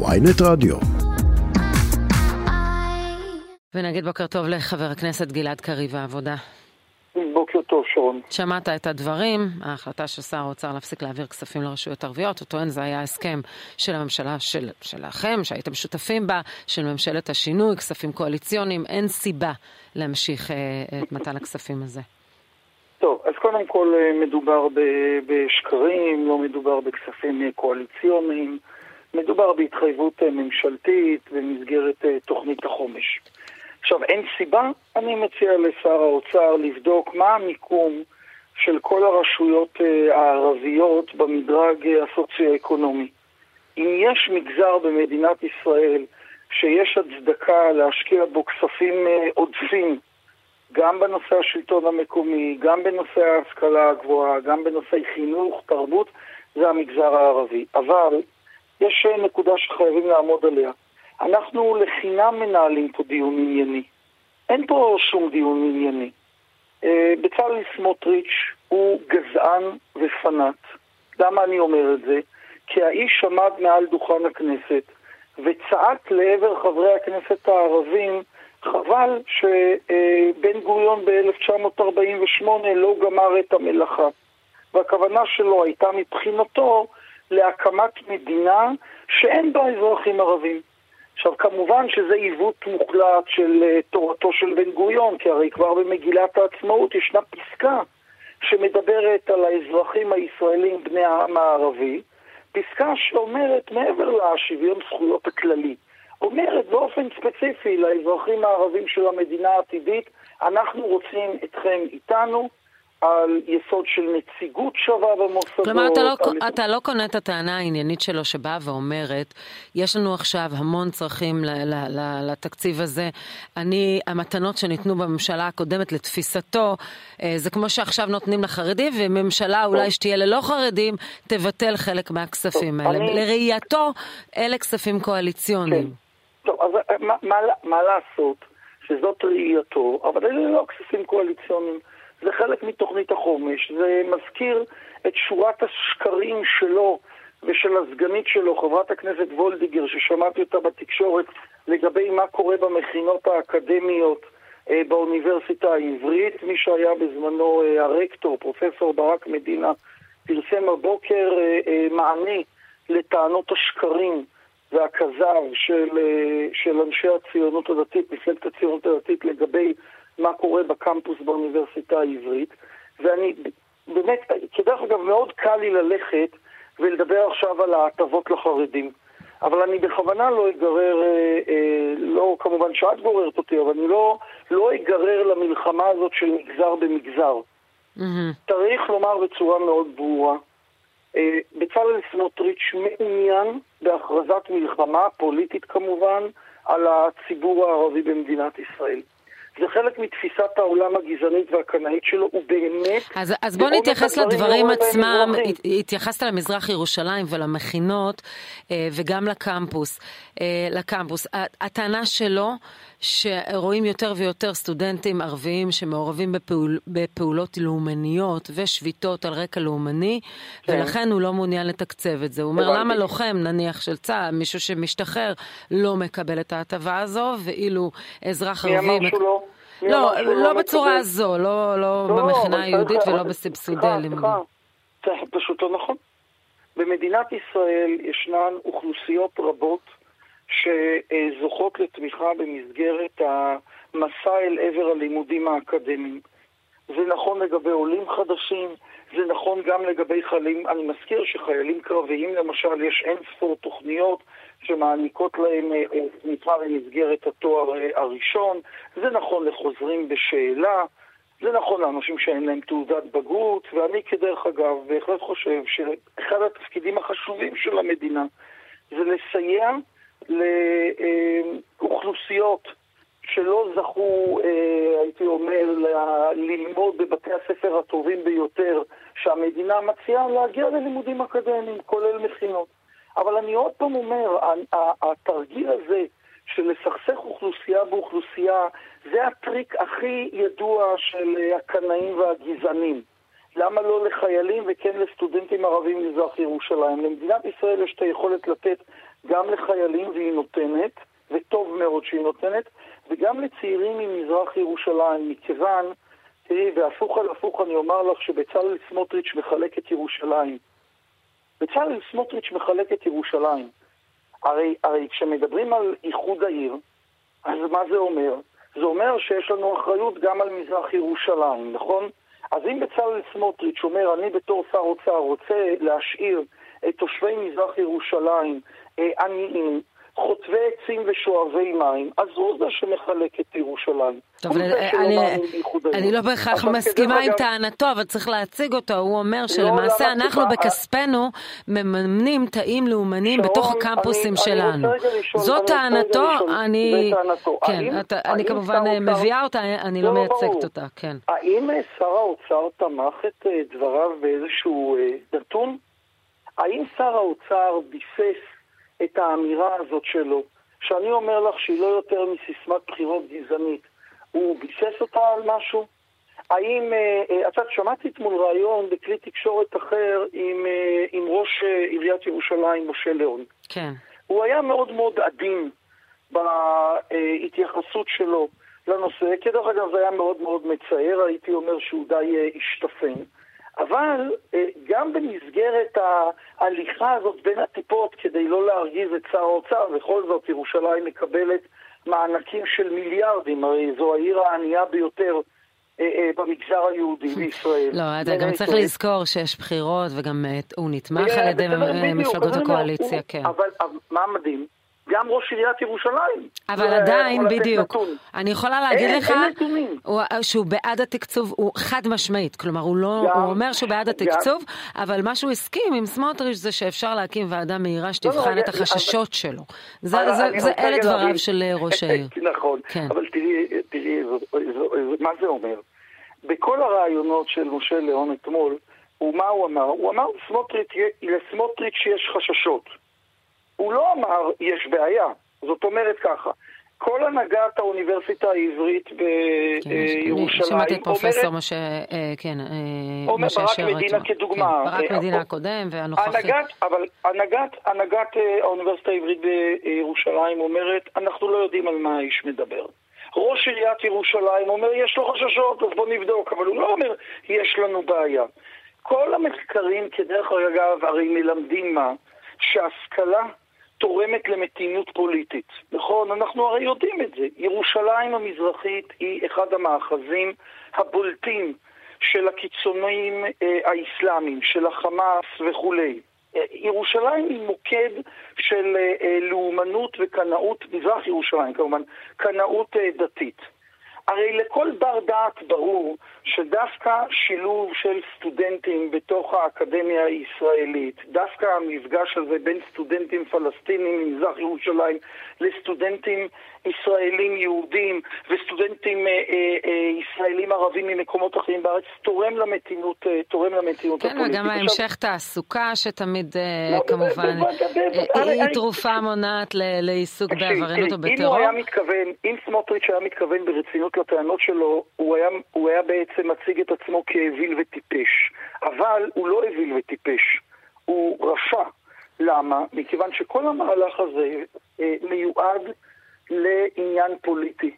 ויינט רדיו. ונגיד בוקר טוב לחבר הכנסת גלעד קריב העבודה. בוקר טוב, שרון. שמעת את הדברים, ההחלטה של שר האוצר להפסיק להעביר כספים לרשויות ערביות, הוא טוען זה היה הסכם של הממשלה של, שלכם, שהייתם שותפים בה, של ממשלת השינוי, כספים קואליציוניים, אין סיבה להמשיך אה, את מתן הכספים הזה. טוב, אז קודם כל אה, מדובר בשקרים, לא מדובר בכספים אה, קואליציוניים, מדובר בהתחייבות אה, ממשלתית במסגרת תוכנית החומש. עכשיו, אין סיבה, אני מציע לשר האוצר לבדוק מה המיקום של כל הרשויות הערביות במדרג הסוציו-אקונומי. אם יש מגזר במדינת ישראל שיש הצדקה להשקיע בו כספים עודפים גם בנושא השלטון המקומי, גם בנושא ההשכלה הגבוהה, גם בנושאי חינוך, תרבות, זה המגזר הערבי. אבל יש נקודה שחייבים לעמוד עליה. אנחנו לחינם מנהלים פה דיון ענייני. אין פה שום דיון ענייני. אה, בצלאל סמוטריץ' הוא גזען ופנאט. למה אני אומר את זה? כי האיש עמד מעל דוכן הכנסת וצעק לעבר חברי הכנסת הערבים חבל שבן גוריון ב-1948 לא גמר את המלאכה. והכוונה שלו הייתה מבחינתו להקמת מדינה שאין בה אזרחים ערבים. עכשיו, כמובן שזה עיוות מוחלט של uh, תורתו של בן גוריון, כי הרי כבר במגילת העצמאות ישנה פסקה שמדברת על האזרחים הישראלים בני העם הערבי, פסקה שאומרת מעבר לשוויון זכויות הכללי, אומרת באופן ספציפי לאזרחים הערבים של המדינה העתידית, אנחנו רוצים אתכם איתנו, על יסוד של נציגות שווה במוסדות. כלומר, אתה לא, על... אתה לא קונה את הטענה העניינית שלו שבאה ואומרת, יש לנו עכשיו המון צרכים לתקציב הזה. אני, המתנות שניתנו בממשלה הקודמת לתפיסתו, אה, זה כמו שעכשיו נותנים לחרדים, וממשלה אולי שתהיה ללא חרדים, תבטל חלק מהכספים האלה. אני... לראייתו, אלה כספים קואליציוניים. כן. טוב, אז אה, מה, מה, מה לעשות שזאת ראייתו, אבל אלה לא כספים קואליציוניים. זה חלק מתוכנית החומש, זה מזכיר את שורת השקרים שלו ושל הסגנית שלו, חברת הכנסת וולדיגר, ששמעתי אותה בתקשורת לגבי מה קורה במכינות האקדמיות אה, באוניברסיטה העברית. מי שהיה בזמנו אה, הרקטור, פרופסור ברק מדינה, פרסם הבוקר אה, אה, מענה לטענות השקרים והכזב של, אה, של אנשי הציונות הדתית, מפלגת הציונות הדתית, לגבי מה קורה בקמפוס באוניברסיטה העברית. ואני, באמת, כדרך אגב, מאוד קל לי ללכת ולדבר עכשיו על ההטבות לחרדים. אבל אני בכוונה לא אגרר, אה, אה, לא כמובן שאת גוררת אותי, אבל אני לא, לא אגרר למלחמה הזאת של מגזר במגזר. Mm-hmm. צריך לומר בצורה מאוד ברורה, אה, בצלאל סמוטריץ' מעוניין בהכרזת מלחמה, פוליטית כמובן, על הציבור הערבי במדינת ישראל. זה חלק מתפיסת העולם הגזענית והקנאית שלו, הוא באמת... אז, אז בוא נתייחס לדברים עצמם, התייחסת למזרח ירושלים ולמכינות אה, וגם לקמפוס. אה, לקמפוס. הטענה שלו שרואים יותר ויותר סטודנטים ערביים שמעורבים בפעול, בפעולות לאומניות ושביתות על רקע לאומני, כן. ולכן הוא לא מעוניין לתקצב את זה. הוא אומר, למה לוחם, נניח של צה"ל, מישהו שמשתחרר, לא מקבל את ההטבה הזו, ואילו אזרח ערבי... מי אמר שהוא לא? לא, לא, לא בצורה. הזו, לא, לא, לא במכינה היהודית ולא בסבסודי הלימודים. זה פשוט לא נכון. במדינת ישראל ישנן אוכלוסיות רבות שזוכות לתמיכה במסגרת המסע אל עבר הלימודים האקדמיים. זה נכון לגבי עולים חדשים, זה נכון גם לגבי חיילים, אני מזכיר שחיילים קרביים למשל, יש אין ספור תוכניות שמעניקות להם אה, אה, תמיכה במסגרת התואר אה, הראשון, זה נכון לחוזרים בשאלה, זה נכון לאנשים שאין להם תעודת בגרות, ואני כדרך אגב בהחלט חושב שאחד התפקידים החשובים של המדינה זה לסייע לאוכלוסיות שלא זכו, אה, הייתי אומר, ללמוד בבתי הספר הטובים ביותר שהמדינה מציעה להגיע ללימודים אקדמיים, כולל מכינות. אבל אני עוד פעם אומר, התרגיל הזה של לסכסך אוכלוסייה באוכלוסייה, זה הטריק הכי ידוע של הקנאים והגזענים. למה לא לחיילים וכן לסטודנטים ערבים ממזרח ירושלים? למדינת ישראל יש את היכולת לתת גם לחיילים, והיא נותנת, וטוב מאוד שהיא נותנת, וגם לצעירים ממזרח ירושלים, מכיוון, תראי, והפוך על הפוך אני אומר לך שבצלאל סמוטריץ' מחלק את ירושלים. בצלאל סמוטריץ' מחלק את ירושלים. הרי, הרי כשמדברים על איחוד העיר, אז מה זה אומר? זה אומר שיש לנו אחריות גם על מזרח ירושלים, נכון? אז אם בצלאל סמוטריץ' אומר, אני בתור שר אוצר רוצה להשאיר את תושבי מזרח ירושלים אה, עניים, חוטבי עצים ושואבי מים, אז הוא זה שמחלק את ירושלים. טוב, אני, אני לא בהכרח מסכימה עם טענתו, אבל צריך להציג אותו. הוא אומר לא, שלמעשה אנחנו בכספנו מממנים תאים לאומניים בתוך הקמפוסים שלנו. זו טענתו, אני... כן, אני כמובן מביאה אותה, אני לא, לא מייצגת אותה, כן. האם שר האוצר תמך את אה, דבריו באיזשהו אה, נתון? האם שר האוצר ביסס את האמירה הזאת שלו, שאני אומר לך שהיא לא יותר מסיסמת בחירות גזענית, הוא ביסס אותה על משהו? האם, אה, אה, את יודעת, שמעתי אתמול ראיון בכלי תקשורת אחר עם, אה, עם ראש עיריית ירושלים, משה ליאון. כן. הוא היה מאוד מאוד עדין בהתייחסות שלו לנושא, כדרך אגב זה היה מאוד מאוד מצער, הייתי אומר שהוא די השתפן. אבל אה, גם במסגרת ההליכה הזאת בין הטיפות, כדי לא להרגיז את שר האוצר, בכל זאת ירושלים מקבלת מענקים של מיליארדים, הרי זו העיר הענייה ביותר אה, אה, במגזר היהודי בישראל. לא, אתה גם צריך לזכור שיש בחירות וגם הוא נתמך על ידי מפלגות הקואליציה, כן. אבל מה מדהים? גם ראש עיריית ירושלים. אבל עדיין, בדיוק. אני יכולה להגיד לך שהוא בעד התקצוב, הוא חד משמעית. כלומר, הוא לא, הוא אומר שהוא בעד התקצוב, אבל מה שהוא הסכים עם סמוטריץ' זה שאפשר להקים ועדה מהירה שתבחן לא, את החששות שלו. זה אלה דבריו של אה, ראש העיר. נכון, כן. אבל תראי, מה זה אומר? בכל הרעיונות של משה ליאון אתמול, מה הוא אמר? הוא אמר לסמוטריץ' יש חששות. הוא לא אמר יש בעיה, זאת אומרת ככה, כל הנהגת האוניברסיטה העברית בירושלים כן, שמעתי את פרופסור משה, אה, כן, אה, משה ברק מדינה כדוגמה. כן, ברק מדינה הקודם והנוכחי. אבל הנהגת אה, האוניברסיטה העברית בירושלים אומרת, אנחנו לא יודעים על מה האיש מדבר. ראש עיריית ירושלים אומר, יש לו חששות, אז בוא נבדוק, אבל הוא לא אומר, יש לנו בעיה. כל המחקרים, כדרך אגב, הרי מלמדים מה? שהשכלה תורמת למתינות פוליטית. נכון, אנחנו הרי יודעים את זה. ירושלים המזרחית היא אחד המאחזים הבולטים של הקיצוניים אה, האסלאמיים, של החמאס וכולי. אה, ירושלים היא מוקד של אה, אה, לאומנות וקנאות, מזרח ירושלים כמובן, קנאות אה, דתית. הרי לכל בר דעת ברור שדווקא שילוב של סטודנטים בתוך האקדמיה הישראלית, דווקא המפגש הזה בין סטודנטים פלסטינים ממזרח ירושלים לסטודנטים ישראלים יהודים וסטודנטים אה, אה, אה, ישראלים ערבים ממקומות אחרים בארץ, תורם למתינות, אה, תורם למתינות כן, הפוליטית. כן, וגם ההמשך תעסוקה שתמיד אה, לא, כמובן היא תרופה מונעת לעיסוק בעבריינות או בטרור. אם הוא היה מתכוון, אם סמוטריץ' היה מתכוון ברצינות לטענות שלו, הוא היה, הוא היה בעצם מציג את עצמו כאוויל וטיפש. אבל הוא לא אוויל וטיפש, הוא רשע. למה? מכיוון שכל המהלך הזה אה, מיועד לעניין פוליטי.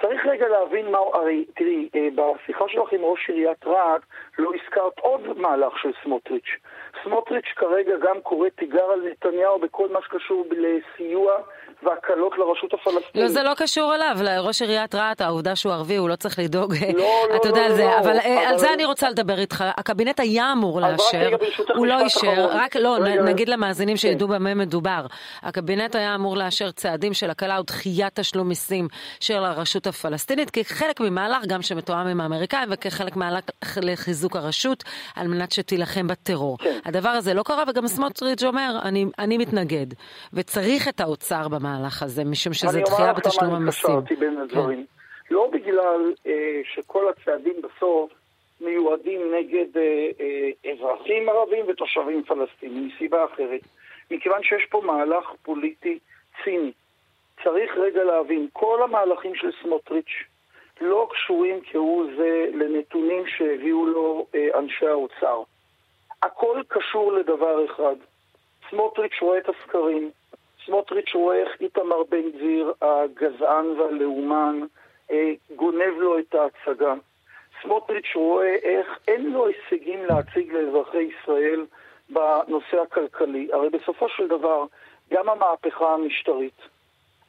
צריך רגע להבין מה, הרי תראי, אה, בשיחה שלך עם ראש עיריית רהט לא הזכרת עוד מהלך של סמוטריץ'. סמוטריץ' כרגע גם קורא תיגר על נתניהו בכל מה שקשור לסיוע והקלות לרשות הפלסטינית. לא, זה לא קשור אליו, לראש עיריית רהט, העובדה שהוא ערבי, הוא לא צריך לדאוג, לא, לא, אתה יודע לא, זה, לא, אבל אה, על זה אני רוצה לדבר איתך. הקבינט היה אמור לאשר, הוא לא אישר, רק לא, נגיד למאזינים כן. שידעו במה מדובר. הקבינט היה אמור לאשר צעדים של הקלה או דחיית תשלום מיסים של הרשות הפלסטינית, כחלק ממהלך גם שמתואם עם האמריקאים וכחלק מהלך לחיזוק הרשות, על מנת שתילחם בטרור. כן. הדבר הזה לא קרה, וגם סמוטריץ' אומר, אני מתנגד, וצריך את האוצר במהלך. המהלך הזה, משום שזה דחייה בתשלום המיסים. אני אומר לך למה אני קשרתי בין כן. הדברים. כן. לא בגלל אה, שכל הצעדים בסוף מיועדים נגד אה, אה, אזרחים ערבים ותושבים פלסטינים, מסיבה אחרת. מכיוון שיש פה מהלך פוליטי ציני. צריך רגע להבין, כל המהלכים של סמוטריץ', לא קשורים כהוא זה לנתונים שהביאו לו אה, אנשי האוצר. הכל קשור לדבר אחד. סמוטריץ' רואה את הסקרים, סמוטריץ' רואה איך איתמר בן גביר, הגזען והלאומן, אה, גונב לו את ההצגה. סמוטריץ' רואה איך אין לו הישגים להציג לאזרחי ישראל בנושא הכלכלי. הרי בסופו של דבר, גם המהפכה המשטרית,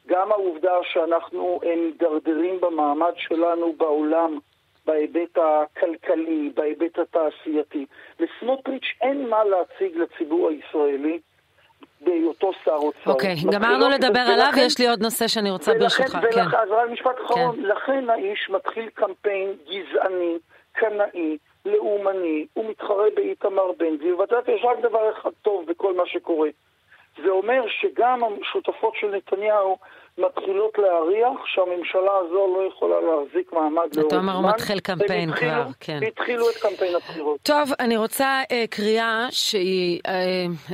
גם העובדה שאנחנו מידרדרים במעמד שלנו בעולם, בהיבט הכלכלי, בהיבט התעשייתי. לסמוטריץ' אין מה להציג לציבור הישראלי בהיותו שר אוצר. אוקיי, okay, גמרנו לדבר עליו, יש לי עוד נושא שאני רוצה ברשותך. ולכן, כן. אז רק משפט אחרון, כן. לכן האיש מתחיל קמפיין גזעני, קנאי, לאומני, הוא מתחרה באיתמר בן גביר, ואתה יודע, יש רק דבר אחד טוב בכל מה שקורה. זה אומר שגם השותפות של נתניהו מתחילות להריח שהממשלה הזו לא יכולה להחזיק מעמד לאורך זמן. אתה אומר, הוא מתחיל קמפיין כבר, כן. התחילו את קמפיין הבחירות. טוב, אני רוצה uh, קריאה שהיא uh,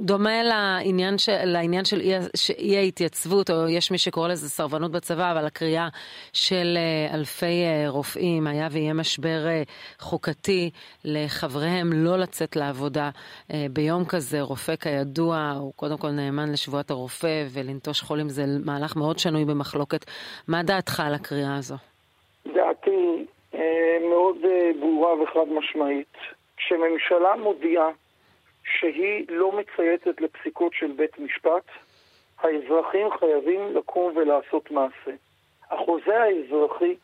דומה לעניין של, לעניין של אי, אי ההתייצבות, או יש מי שקורא לזה סרבנות בצבא, אבל הקריאה של uh, אלפי uh, רופאים, היה ויהיה משבר uh, חוקתי לחבריהם לא לצאת לעבודה uh, ביום כזה. רופא כידוע, הוא קודם כל נאמן לשבועת הרופא, ולנטוש חולים זה מהלך מאוד שנוי במחלוקת. מה דעתך על הקריאה הזו? דעתי אה, מאוד אה, ברורה וחד משמעית. כשממשלה מודיעה שהיא לא מצייתת לפסיקות של בית משפט, האזרחים חייבים לקום ולעשות מעשה. החוזה האזרחי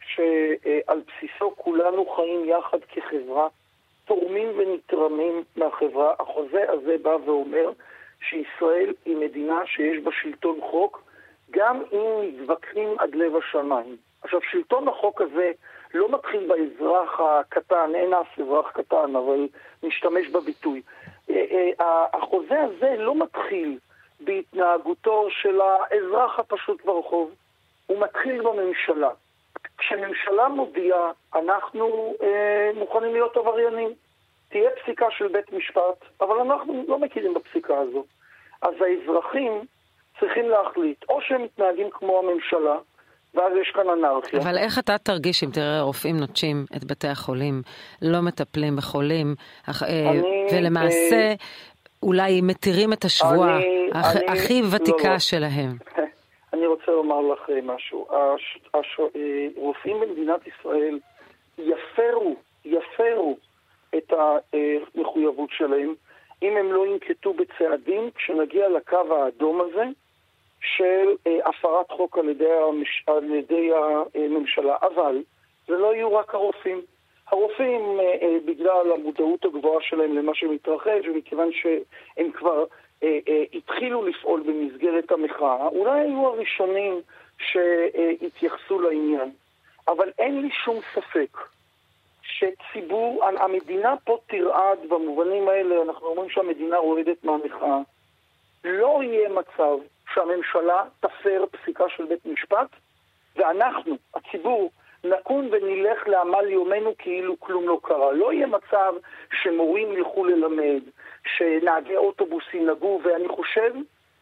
שעל בסיסו כולנו חיים יחד כחברה, תורמים ונתרמים מהחברה, החוזה הזה בא ואומר שישראל היא מדינה שיש בה שלטון חוק גם אם מתווכחים עד לב השמיים. עכשיו, שלטון החוק הזה לא מתחיל באזרח הקטן, אין אף אזרח קטן, אבל נשתמש בביטוי. אה, אה, החוזה הזה לא מתחיל בהתנהגותו של האזרח הפשוט ברחוב, הוא מתחיל בממשלה. כשממשלה מודיעה, אנחנו אה, מוכנים להיות עבריינים. תהיה פסיקה של בית משפט, אבל אנחנו לא מכירים בפסיקה הזו. אז האזרחים צריכים להחליט, או שהם מתנהגים כמו הממשלה, ואז יש כאן אנרכיה. אבל איך אתה תרגיש אם תראה רופאים נוטשים את בתי החולים, לא מטפלים בחולים, אה, אני, ולמעשה אה, אולי מתירים את השבועה הכי ותיקה לא, לא. שלהם? אני רוצה לומר לך אה, משהו. הש, הש, רופאים במדינת ישראל יפרו, יפרו את המחויבות שלהם אם הם לא ינקטו בצעדים כשנגיע לקו האדום הזה, של אה, הפרת חוק על ידי, המש... על ידי הממשלה. אבל זה לא יהיו רק הרופאים. הרופאים, אה, אה, בגלל המודעות הגבוהה שלהם למה שמתרחש, ומכיוון שהם כבר התחילו לפעול במסגרת המחאה, אולי היו הראשונים שהתייחסו לעניין. אבל אין לי שום ספק שציבור, המדינה פה תרעד במובנים האלה, אנחנו אומרים שהמדינה רועדת מהמחאה. לא יהיה מצב שהממשלה תפר פסיקה של בית משפט, ואנחנו, הציבור, נקום ונלך לעמל יומנו כאילו כלום לא קרה. לא יהיה מצב שמורים ילכו ללמד, שנהגי אוטובוס ינהגו, ואני חושב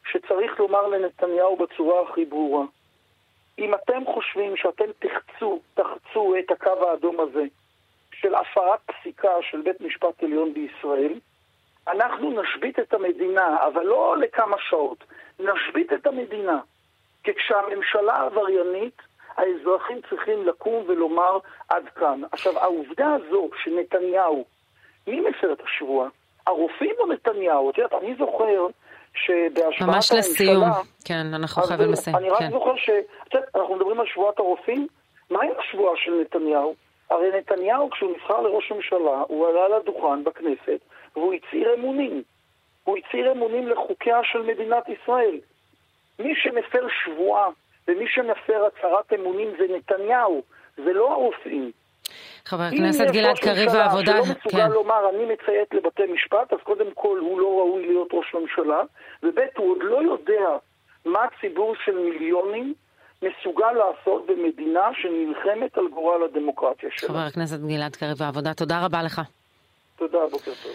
שצריך לומר לנתניהו בצורה הכי ברורה, אם אתם חושבים שאתם תחצו, תחצו את הקו האדום הזה של הפרת פסיקה של בית משפט עליון בישראל, אנחנו נשבית את המדינה, אבל לא לכמה שעות, נשבית את המדינה. כי כשהממשלה עבריינית, האזרחים צריכים לקום ולומר עד כאן. עכשיו, העובדה הזו שנתניהו, מי מפר את השבועה? הרופאים או נתניהו? את יודעת, אני זוכר שבהשוואת הממשלה... ממש לסיום, כן, אנחנו חייבים לסיים. אני רק כן. זוכר ש... את יודעת, אנחנו מדברים על שבועת הרופאים, מה עם השבועה של נתניהו? הרי נתניהו, כשהוא נבחר לראש ממשלה, הוא עלה לדוכן בכנסת והוא הצהיר אמונים. הוא הצהיר אמונים לחוקיה של מדינת ישראל. מי שמפר שבועה ומי שמפר הצהרת אמונים זה נתניהו, זה לא הרופאים. חבר הכנסת גלעד קריב העבודה, אם יש ראש ממשלה שלא מסוגל כן. לומר אני מציית לבתי משפט, אז קודם כל הוא לא ראוי להיות ראש ממשלה, וב' הוא עוד לא יודע מה ציבור של מיליונים מסוגל לעשות במדינה שנלחמת על גורל הדמוקרטיה שלה. חבר הכנסת גלעד קריב העבודה, תודה רבה לך. תודה, בוקר טוב.